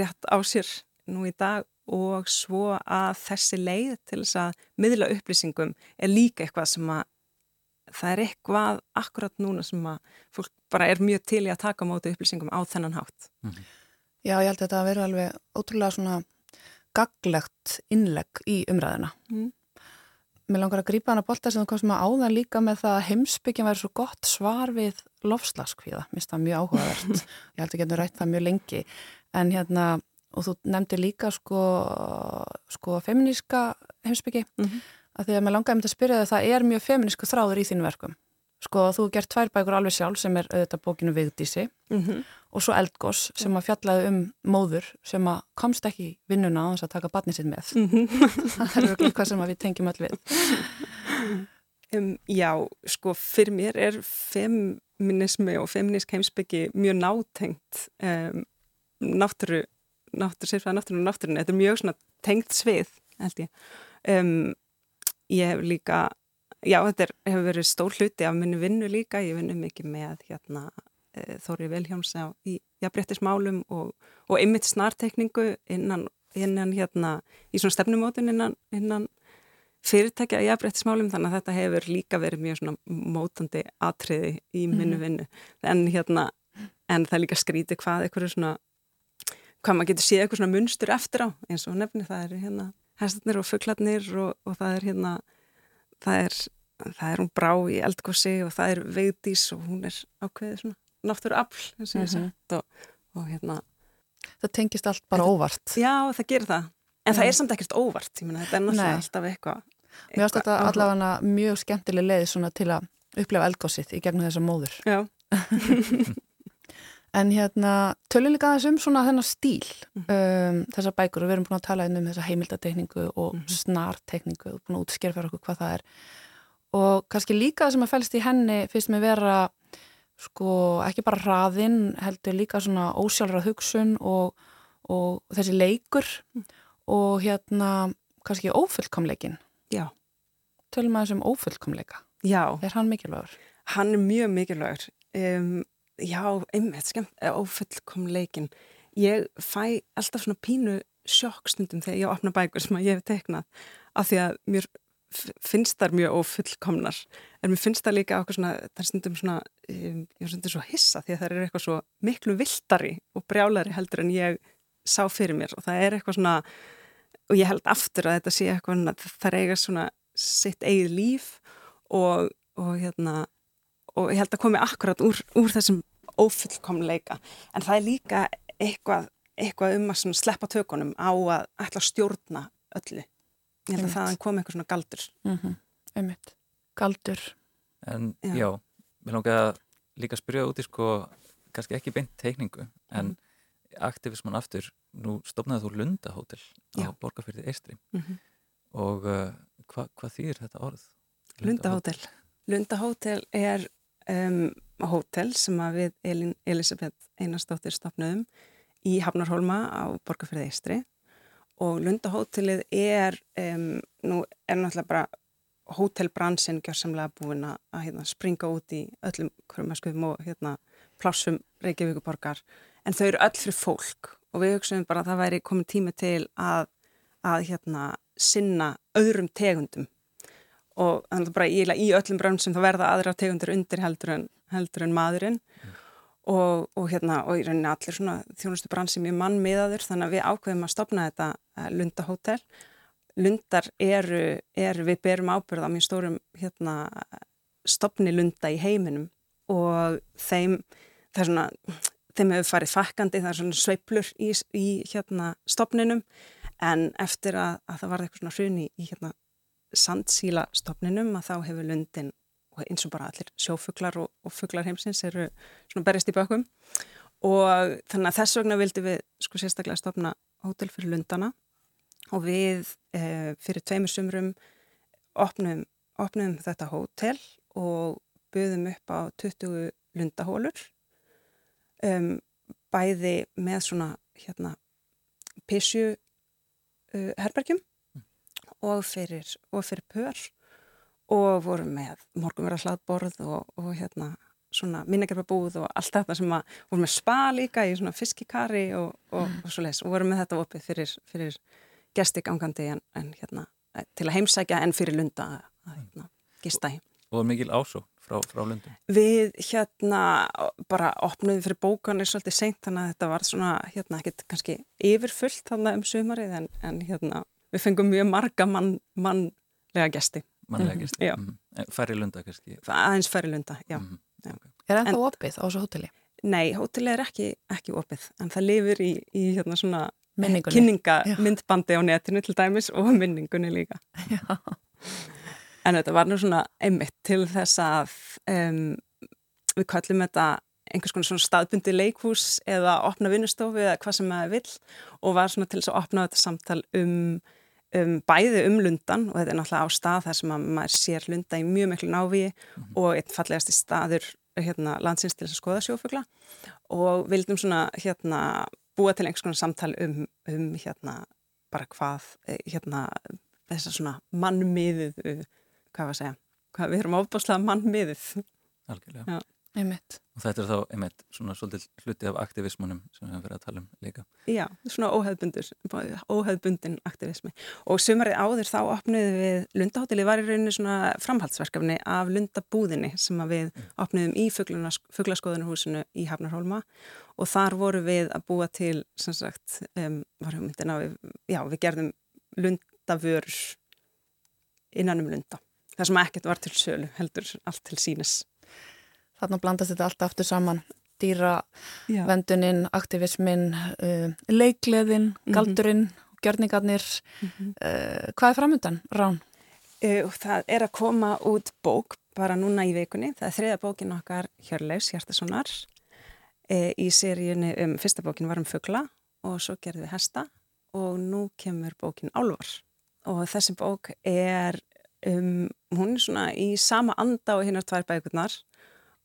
rétt á sér nú í dag og svo að þessi leið til þess að miðla upplýsingum er líka eitthvað sem að það er eitthvað akkurat núna sem að fólk bara er mjög til í að taka móti upplýsingum á þennan hátt. Mm -hmm. Já, ég held að þetta að vera alveg ótrúlega svona gaglegt innlegg í umræðina. Mm. Mér langar að grípa hana bólta sem þú komst með áðan líka með það að heimsbyggjan væri svo gott svar við lofslaskvíða. Mér finnst það mjög áhugavert. ég held að geta rætt það mjög lengi. En hérna, og þú nefndi líka sko, sko feminíska heimsbyggi. Mm -hmm að því að langaði myndi að spyrja það það er mjög feminísku þráður í þínu verkum sko þú gert tvær bækur alveg sjálf sem er auðvitað bókinu Vigdísi mm -hmm. Og svo Eldgós sem að fjallaði um móður sem að komst ekki vinnuna á þess að taka batnið sitt með. Mm -hmm. það er eitthvað hvað sem við tengjum öll við. Um, Já, sko fyrir mér er feminismi og feminisk heimsbyggi mjög nátengt um, náttúru náttúru, sérfæða náttúru og náttúrun þetta er mjög svona tengt svið held ég. Um, ég hef líka, já þetta er, hefur verið stór hluti af minni vinnu líka, ég vinnu mikið með hérna Þóri Viljáms á í jafnbrettismálum og, og ymmit snartekningu innan, innan hérna í svona stefnumótun innan, innan fyrirtækja í jafnbrettismálum þannig að þetta hefur líka verið mjög svona mótandi atriði í minnu mhm. vinnu. En hérna, en það líka skrítið hvað eitthvað svona hvað maður getur séð eitthvað svona munstur eftir á eins og nefni það er hérna hestarnir og fugglarnir og, og það er hérna það er, það er hún brá í eldgósi og það er vegdís og hún er ákveðið svona náttúru afl mm -hmm. og, og hérna. Það tengist allt bara þetta, óvart. Já, það gerir það, en það er samt ekkert óvart ég menna, þetta er náttúrulega alltaf eitthvað Mér finnst þetta allavega mjög skemmtileg leið svona til að upplefa eldgósið í gegnum þessa móður. Já. En hérna, tölum líka aðeins um svona þennar stíl mhm. um, þessar bækur. Og við erum búin að tala um þessa heimildatekningu og -hmm. snartekningu og búin að útskjara fyrir okkur hvað það er. Og kannski líka það sem að fælst í henni fyrst með vera sko ekki bara hraðinn heldur líka svona ósjálfrað hugsun og, og þessi leikur mm. og hérna kannski ófullkomleikin Já Tölum aðeins um ófullkomleika Já Er hann mikilvægur? Hann er mjög mikilvægur um já, einmitt, skemmt, ófullkom leikin. Ég fæ alltaf svona pínu sjokkstundum þegar ég opna bækur sem ég hef teiknað af því að mér finnst þar mjög ófullkomnar. En mér finnst það líka okkur svona, það er stundum svona, ég er stundum svo hissa því að það er eitthvað svo miklu viltari og brjálari heldur en ég sá fyrir mér. Og það er eitthvað svona, og ég held aftur að þetta sé eitthvað, það er eitthvað svona sitt eigið líf og, og hérna og ég held að komi akkurat úr, úr þessum ófullkomleika. En það er líka eitthvað, eitthvað um að sleppa tökunum á að ætla að stjórna öllu ég held að það komi eitthvað svona galdur. Mm -hmm. ummitt, galdur. En já, já mér langar að líka spyrja út í sko kannski ekki beint teikningu en mm -hmm. aktivismann aftur, nú stopnaði þú Lundahótel á Borgafyrði Eistri mm -hmm. og uh, hva, hvað þýr þetta orð? Lundahótel. Lunda Hótel er um, hótel sem við Elin Elisabeth Einarstóttir stopnaðum í Hafnarholma á Borgarfjörði Eistri og Lunda Hótelið er, um, nú er náttúrulega bara hótelbransin gjörsamlega búin að hérna, springa út í öllum hverjum og hérna, plássum Reykjavíkuborgar en þau eru öll fyrir fólk og við hugsaum bara að það væri komið tími til að, að hérna, sinna öðrum tegundum. Og þannig að bara í, í öllum bransum þá verða aðra tegundur undir heldur en, heldur en maðurinn. Mm. Og, og hérna og í rauninni allir svona þjónustu bransi mjög mannmiðaður þannig að við ákveðum að stopna þetta uh, Lundahótel lundar eru, eru við berum ábyrða mjög stórum hérna, stopni lunda í heiminum og þeim, það er svona, þeim hefur farið fakkandi, það er svona sveiplur í, í hérna, stopninum en eftir að, að það var eitthvað svona hruni í hérna, sandsíla stopninum að þá hefur lundin eins og bara allir sjófuglar og, og fuglar heimsins eru svona berist í bökum og þannig að þess vegna vildi við sko sérstaklega stopna hótel fyrir lundana. Og við e, fyrir tveimur sumrum opnum, opnum þetta hótel og buðum upp á 20 lundahólur um, bæði með svona hérna pissju uh, herbergjum mm. og fyrir, fyrir pör og vorum með morgunverða hlaðborð og, og hérna svona minnegjarbabúð og allt þetta sem að vorum með spa líka í svona fiskikari og, og, mm. og svo leiðis og vorum með þetta opið fyrir, fyrir gesti gangandi en, en hérna til að heimsækja en fyrir lunda að hérna, gista í. Og mikil ásó frá, frá lundum? Við hérna bara opnum fyrir bókanir svolítið seint þannig að þetta var svona hérna ekkert kannski yfirfullt þannig um sumarið en, en hérna við fengum mjög marga mann, mannlega gesti. Mannlega mhm. Mm -hmm. Færri lunda kannski? Aðeins færri lunda, já. Mm -hmm. já. Er það ennþá opið á þessu hóteli? Nei, hóteli er ekki, ekki opið en það lifir í, í hérna svona kynningamyndbandi á netinu til dæmis og minningunni líka Já. en þetta var nú svona einmitt til þess að um, við kallum þetta einhvers konar svona staðbundi leikhús eða opna vinnustofu eða hvað sem maður vill og var svona til þess að opna þetta samtal um, um bæði um lundan og þetta er náttúrulega á stað þar sem maður sér lunda í mjög miklu návi mm -hmm. og einn fallegasti staður hérna, landsins til þess að skoða sjófugla. Og vildum svona hérna búa til einhvers konar samtal um, um hérna bara hvað eh, hérna þess að svona mannmiðið hvað var að segja, hvað við erum ábúrslega mannmiðið Algjörlega Einmitt. Og þetta er þá einmitt svona svolítið hluti af aktivismunum sem við hefum verið að tala um líka. Já, svona óhefbundur, óhefbundin aktivismi. Og sumarið áður þá opnuðum við Lundahóteli var í rauninu svona framhaldsverkefni af Lundabúðinni sem við opnuðum í fugglaskoðunarhúsinu í Hafnarhólma og þar voru við að búa til, sem sagt, um, varum myndin á, já, við gerðum Lundavörur innan um Lunda. Það sem ekkert var til sölu heldur allt til sínes. Þannig blandast þetta allt aftur saman dýravenduninn, aktivismin uh, leikleðin, mhm. galdurinn mm -hmm. gjörningarnir mm -hmm. uh, hvað er framöndan, Rán? Uh, það er að koma út bók bara núna í vikunni, það er þriða bókin okkar Hjörleifs Hjartasonar uh, í seríunni um, fyrsta bókin var um fuggla og svo gerði við hesta og nú kemur bókin Álvar og þessi bók er um, hún er svona í sama anda og hinnar tvær bækurnar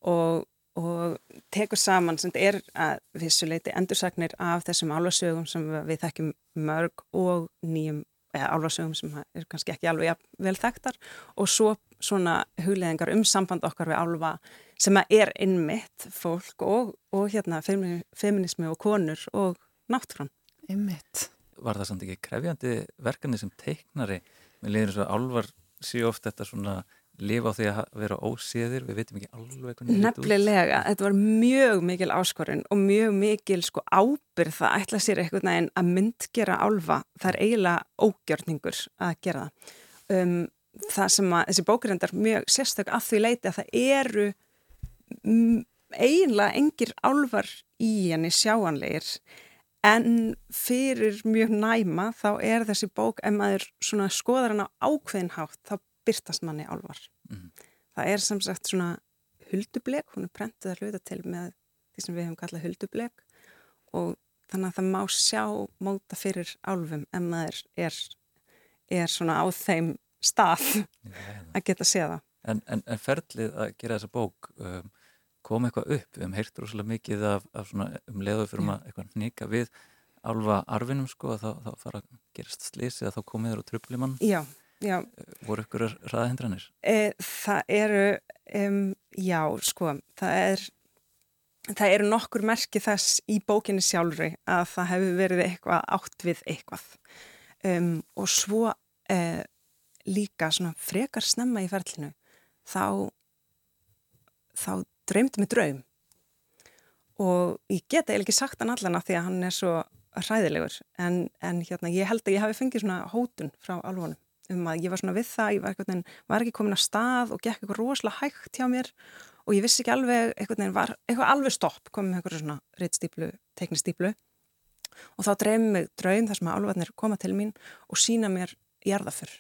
og, og tekur saman sem er að vissuleiti endursagnir af þessum álvarsögum sem við þekkjum mörg og nýjum eða álvarsögum sem er kannski ekki alveg vel þekktar og svo svona hugleðingar um samband okkar við álva sem er innmitt fólk og, og hérna feminismi og konur og náttúrann. Innmitt. Var það samt ekki krefjandi verkefni sem teiknari með liður þess að álvar séu ofta þetta svona lifa á því að vera óséðir, við veitum ekki alveg hvernig þetta út. Nefnilega, þetta var mjög mikil áskorun og mjög mikil sko ábyrð það ætla sér eitthvað neginn að myndgera álfa, það er eiginlega ógjörningur að gera það. Um, það sem að þessi bókirendar mjög sérstök að því leiti að það eru eiginlega engir álfar í henni sjáanleir en fyrir mjög næma þá er þessi bók, ef maður skoðar hann á ákveðinhátt, þá byrtast manni álvar. Mm. Það er sem sagt svona huldubleg, hún er prentið að hluta til með því sem við hefum kallað huldubleg og þannig að það má sjá móta fyrir álfum en maður er, er svona á þeim stað að geta séða. En, en, en ferlið að gera þessa bók um, kom eitthvað upp, við hefum heyrt rosalega mikið af, af svona um leiðu fyrir maður eitthvað nýka við alva arfinum sko að þá, þá fara að gerast slísi að þá komiður og tröfli mann. Já, já. Voru ykkur ræðahindranir? E, það eru, um, já sko, það er það eru nokkur merki þess í bókinni sjálfri að það hefur verið eitthvað átt við eitthvað um, og svo uh, líka svona frekar snemma í ferlinu þá þá dreymdi mig draum og ég geta eiginlega ekki sagt hann allan af því að hann er svo hræðilegur en, en hérna ég held að ég hafi fengið svona hótun frá alvonum um að ég var svona við það, ég var, veginn, var ekki komin að stað og gekk eitthvað rosalega hægt hjá mér og ég vissi ekki alveg, eitthvað var eitthvað alveg stopp, komið með eitthvað svona reittstýplu, teknistýplu og þá drefum mig draum þar sem að alvarnir koma til mín og sína mér jarðafur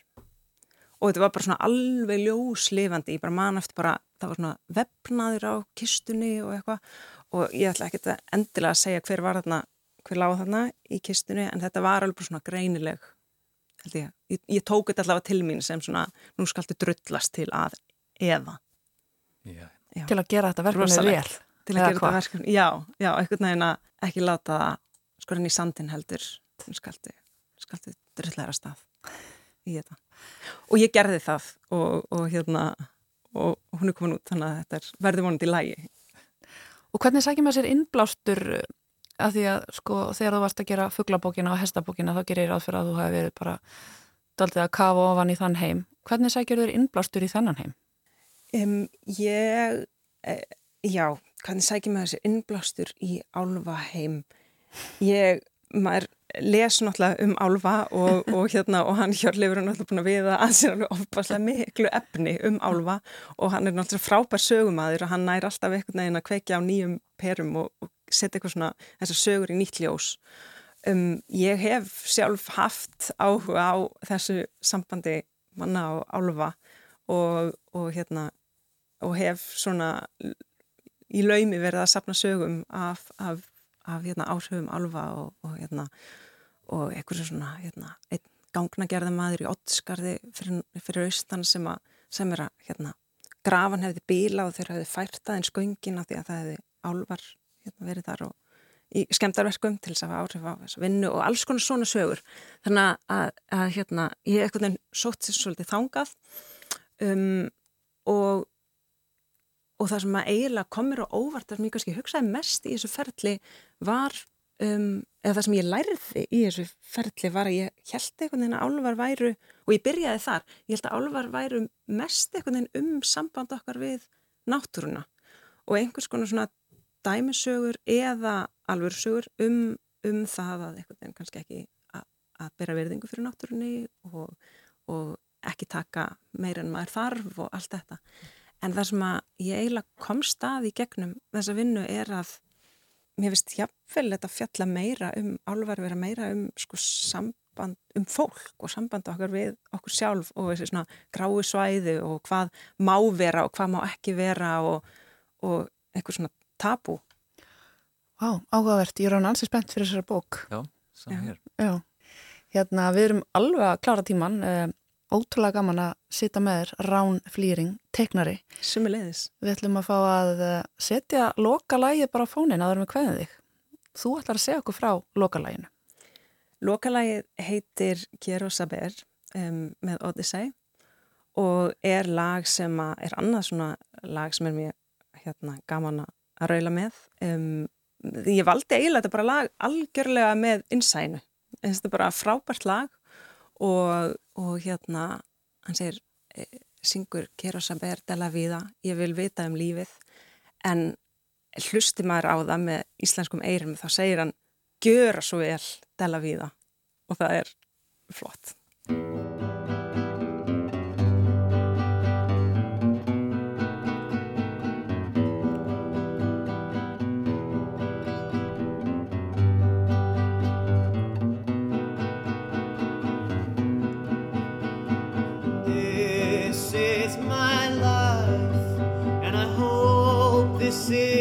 og þetta var bara svona alveg ljóslifandi, ég bara man eftir bara, það var svona vefnaður á kistunni og eitthvað og ég ætla ekki endilega að segja hver var þarna, hver láð þarna í kistunni en þetta var alveg svona greinileg ég. Ég, ég tók þetta allavega til mín sem svona, nú skaltu drullast til að eða. Já, já. til að gera þetta verkefni vel til að gera þetta verkefni, já, já, eitthvað nægina ekki láta skorinn í sandin heldur. Skalti, skalti drullæra stað í þetta. Og ég gerði það og, og hérna og, og hún er komin út þannig að þetta er verði vonandi í lægi Og hvernig sækir maður sér innblástur að því að sko þegar þú varst að gera fugglabókina og hestabókina þá gerir ég ráð fyrir að þú hafi verið bara daldið að kafa ofan í þann heim hvernig sækir þér innblástur í þennan heim? Um, ég, e, já, hvernig sækir maður þessi innblástur í álfa heim? Ég, maður les náttúrulega um álfa og, og hérna og hann hjörleifur er náttúrulega búin að viða að sér alveg ofbáslega miklu efni um álfa og hann er náttúrulega frábær sögumæður og hann nær alltaf einhvern veginn að kveikja á nýjum perum og, og setja eitthvað svona þessar sögur í nýtt ljós. Um, ég hef sjálf haft áhuga á þessu sambandi manna á álfa og, og hérna og hef svona í laumi verið að sapna sögum af, af, af hérna, áhrifum alfa og, og hérna og einhversu svona hérna, gangnagerða maður í Ottskarði fyrir, fyrir austan sem, a, sem er að hérna, grafan hefði bíla og þeir hefði fært aðeins göngina því að það hefði álvar hérna, verið þar og í skemdarverkum til þess að hafa áhrif á vinnu og alls konar svona sögur. Þannig að, að, hérna, ég eitthvað nefn sótt sér svolítið þangað um, og og það sem að eiginlega komir og óvart það sem ég kannski hugsaði mest í þessu ferli var, um, eða það sem ég lærði í þessu ferli var að ég held einhvern veginn að álvar væru og ég byrjaði þar, ég held að álvar væru mest einhvern veginn um samband okkar við náttúruna. Og einhvers konar svona dæmisögur eða alvörsögur um, um það að einhvern veginn kannski ekki að, að bera verðingu fyrir náttúrunni og, og ekki taka meira en maður þarf og allt þetta. En það sem að ég eiginlega kom stað í gegnum þessa vinnu er að mér finnst hjapvel þetta fjalla meira um, álvar vera meira um sko samband, um fólk og samband okkar við okkur sjálf og þessi svona grái svæði og hvað má vera og hvað má ekki vera og, og eitthvað svona tabú. Vá, áhugavert. Ég er án alls spennt fyrir þessara bók. Já, saman hér. Já, hérna við erum alveg að klára tíman. Um, ótrúlega gaman að sita með þér Rán Flýring, teiknari Sumulegis Við ætlum að fá að eh, setja lokalægið bara á fónin að vera með hvernig þig Þú ætlar að segja okkur frá lokalæginu Lokalægið heitir Kjero Saber um, með Odyssey og er lag sem er annað svona lag sem er mjög hérna, gaman að raula með. Um, ég valdi eiginlega þetta bara lag algjörlega með innsænu þetta er bara frábært lag og, og hérna hann segir, e, syngur Kero Saber de la vida, ég vil vita um lífið. En hlusti maður á það með íslenskum eirum þá segir hann, gjöra svo vel de la vida. Og það er flott see.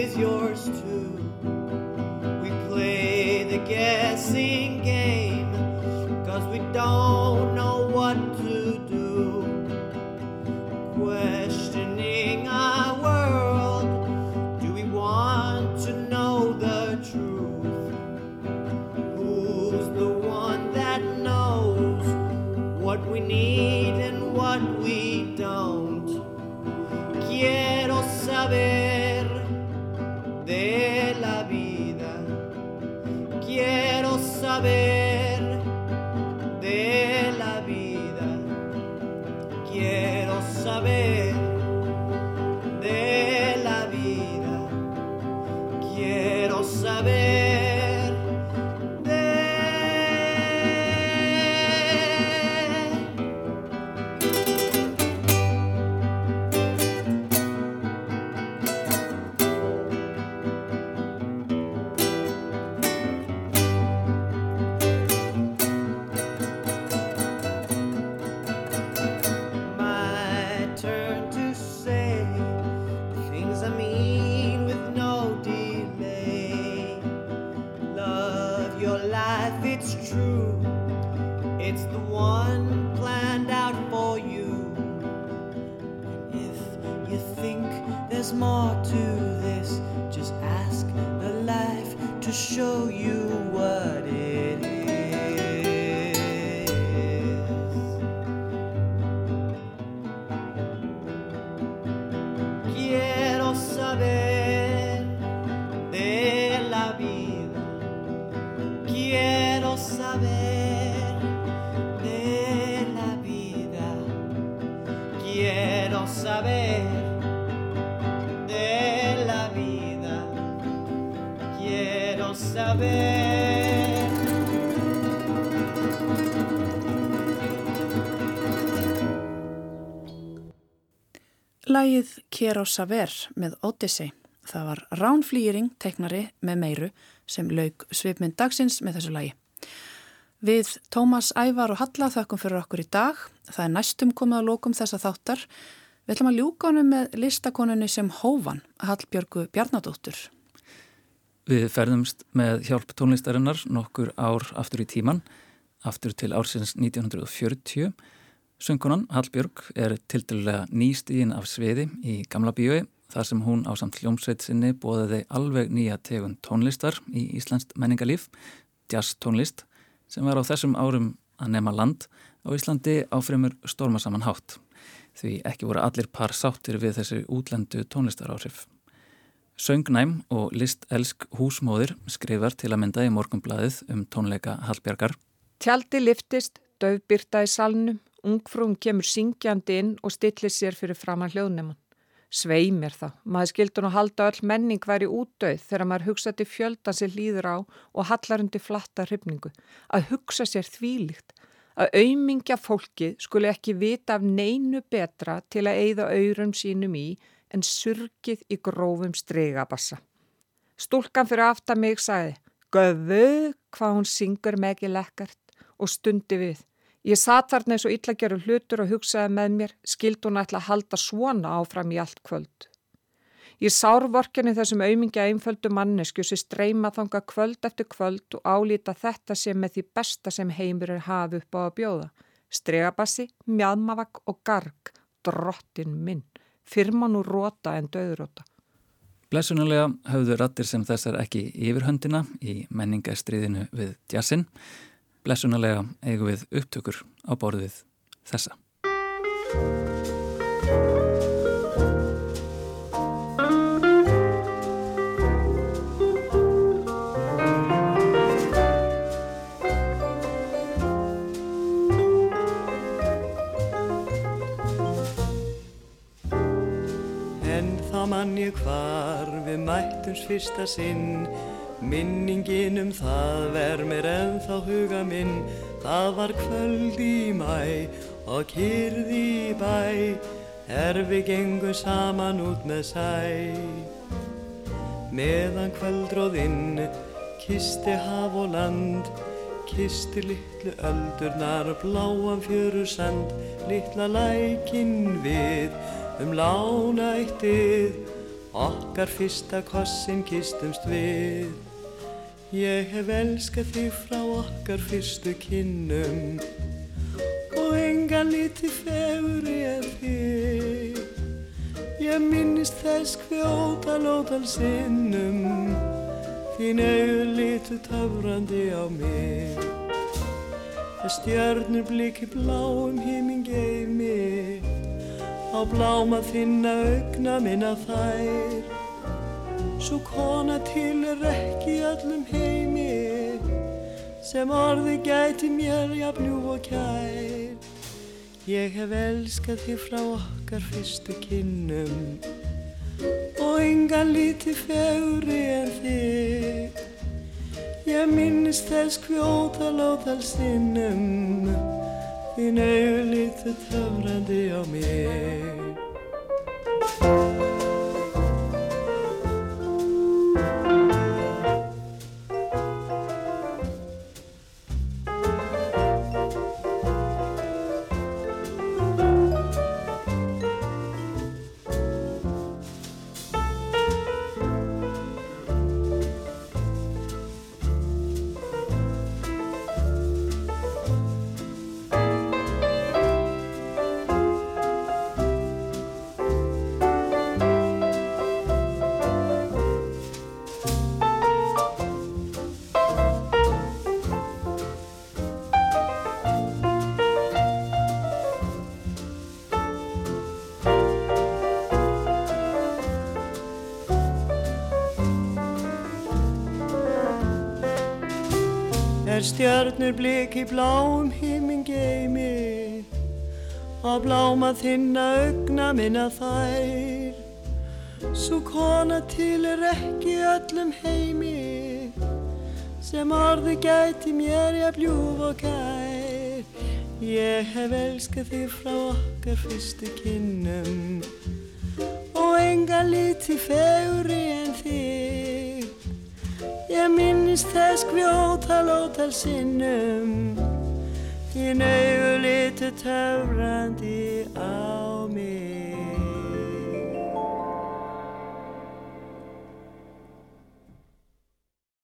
Lægið Kjero Saver með Odyssey. Það var Ránflýring, teiknari með meiru sem laug svipmynd dagsins með þessu lægi. Við Tómas Ævar og Halla þakkum fyrir okkur í dag. Það er næstum komið að lókum þessa þáttar. Við ætlum að ljúka honum með listakonunni sem Hóvan, Hallbjörgu Bjarnadóttur. Við ferðumst með hjálp tónlistarinnar nokkur ár aftur í tíman, aftur til ársins 1940. Söngunan Hallbjörg er til dælulega nýstíðin af sviði í Gamla bíói þar sem hún á samt hljómsveit sinni bóðiði alveg nýja tegun tónlistar í Íslandst menningarlíf, jazz tónlist, sem var á þessum árum að nema land á Íslandi á fremur stormasaman hátt. Því ekki voru allir par sáttir við þessu útlendu tónlistaráhrif. Söngnæm og listelsk húsmóðir skrifar til að mynda í morgumblaðið um tónleika Hallbjörgar. Tjaldi liftist, döfbyrta í salnum, ungfrún kemur syngjandi inn og stillir sér fyrir framann hljóðneman. Svei mér þá, maður skildur nú halda öll menning væri útdauð þegar maður hugsa til fjöldan sér líður á og hallar undir flatta hrifningu. Að hugsa sér þvílíkt, að auðmingja fólki skuli ekki vita af neinu betra til að eigða auðrum sínum í en surgið í grófum streygabassa. Stúlkan fyrir aftar mig sagði, Göðu hvað hún syngur ekki lekkart og stundi við. Ég satt þarna eins og illa gerur hlutur og hugsaði með mér, skild hún ætla að halda svona áfram í allt kvöld. Ég sárvorkinni þessum auðmingja einföldu mannesku sem streyma þanga kvöld eftir kvöld og álýta þetta sem með því besta sem heimur er hafi upp á að bjóða. Stregabassi, mjadmavak og garg, drottin minn firman úr róta en döðróta. Blesunulega höfðu rattir sem þessar ekki yfirhöndina í menningastriðinu við djassin. Blesunulega eigum við upptökur á borðið þessa. man ég hvar við mættums fyrsta sinn Minningin um það ver mér ennþá huga minn. Það var kvöld í mæ og kyrði í bæ. Er við gengum saman út með sæ. Meðan kvöldróðinn kisti haf og land Kisti litlu öldurnar bláan fjöru sand Littla lækin við um lána eittið Okkar fyrsta kossin kistumst við Ég hef elskað þig frá okkar fyrstu kinnum Og engan liti fegur ég þig. Ég minnist þess hvjóta lótal sinnum Þín auður litu töfrandi á mig. Það stjörnur bliki bláum híming geimi Á bláma þinna augna minna þær Svo kona til er ekki öllum heimi sem orði gæti mér jafnjú og kær. Ég hef elskað þig frá okkar fyrstu kinnum og yngan líti fegri en þig. Ég minnist þess kvjóta lótal sinnum, þín auðlítu töfrandi á mig. Stjörnur bliki bláum himmin geimi og bláma þinna augna minna þær. Svo kona til er ekki öllum heimi sem orði gæti mér ég bljúf og kær. Ég hef elskað þig frá okkar fyrstu kinnum og enga líti fegri en Ég minnist þess grjóta lótal sinnum. Þín auðu litu töfrandi á mig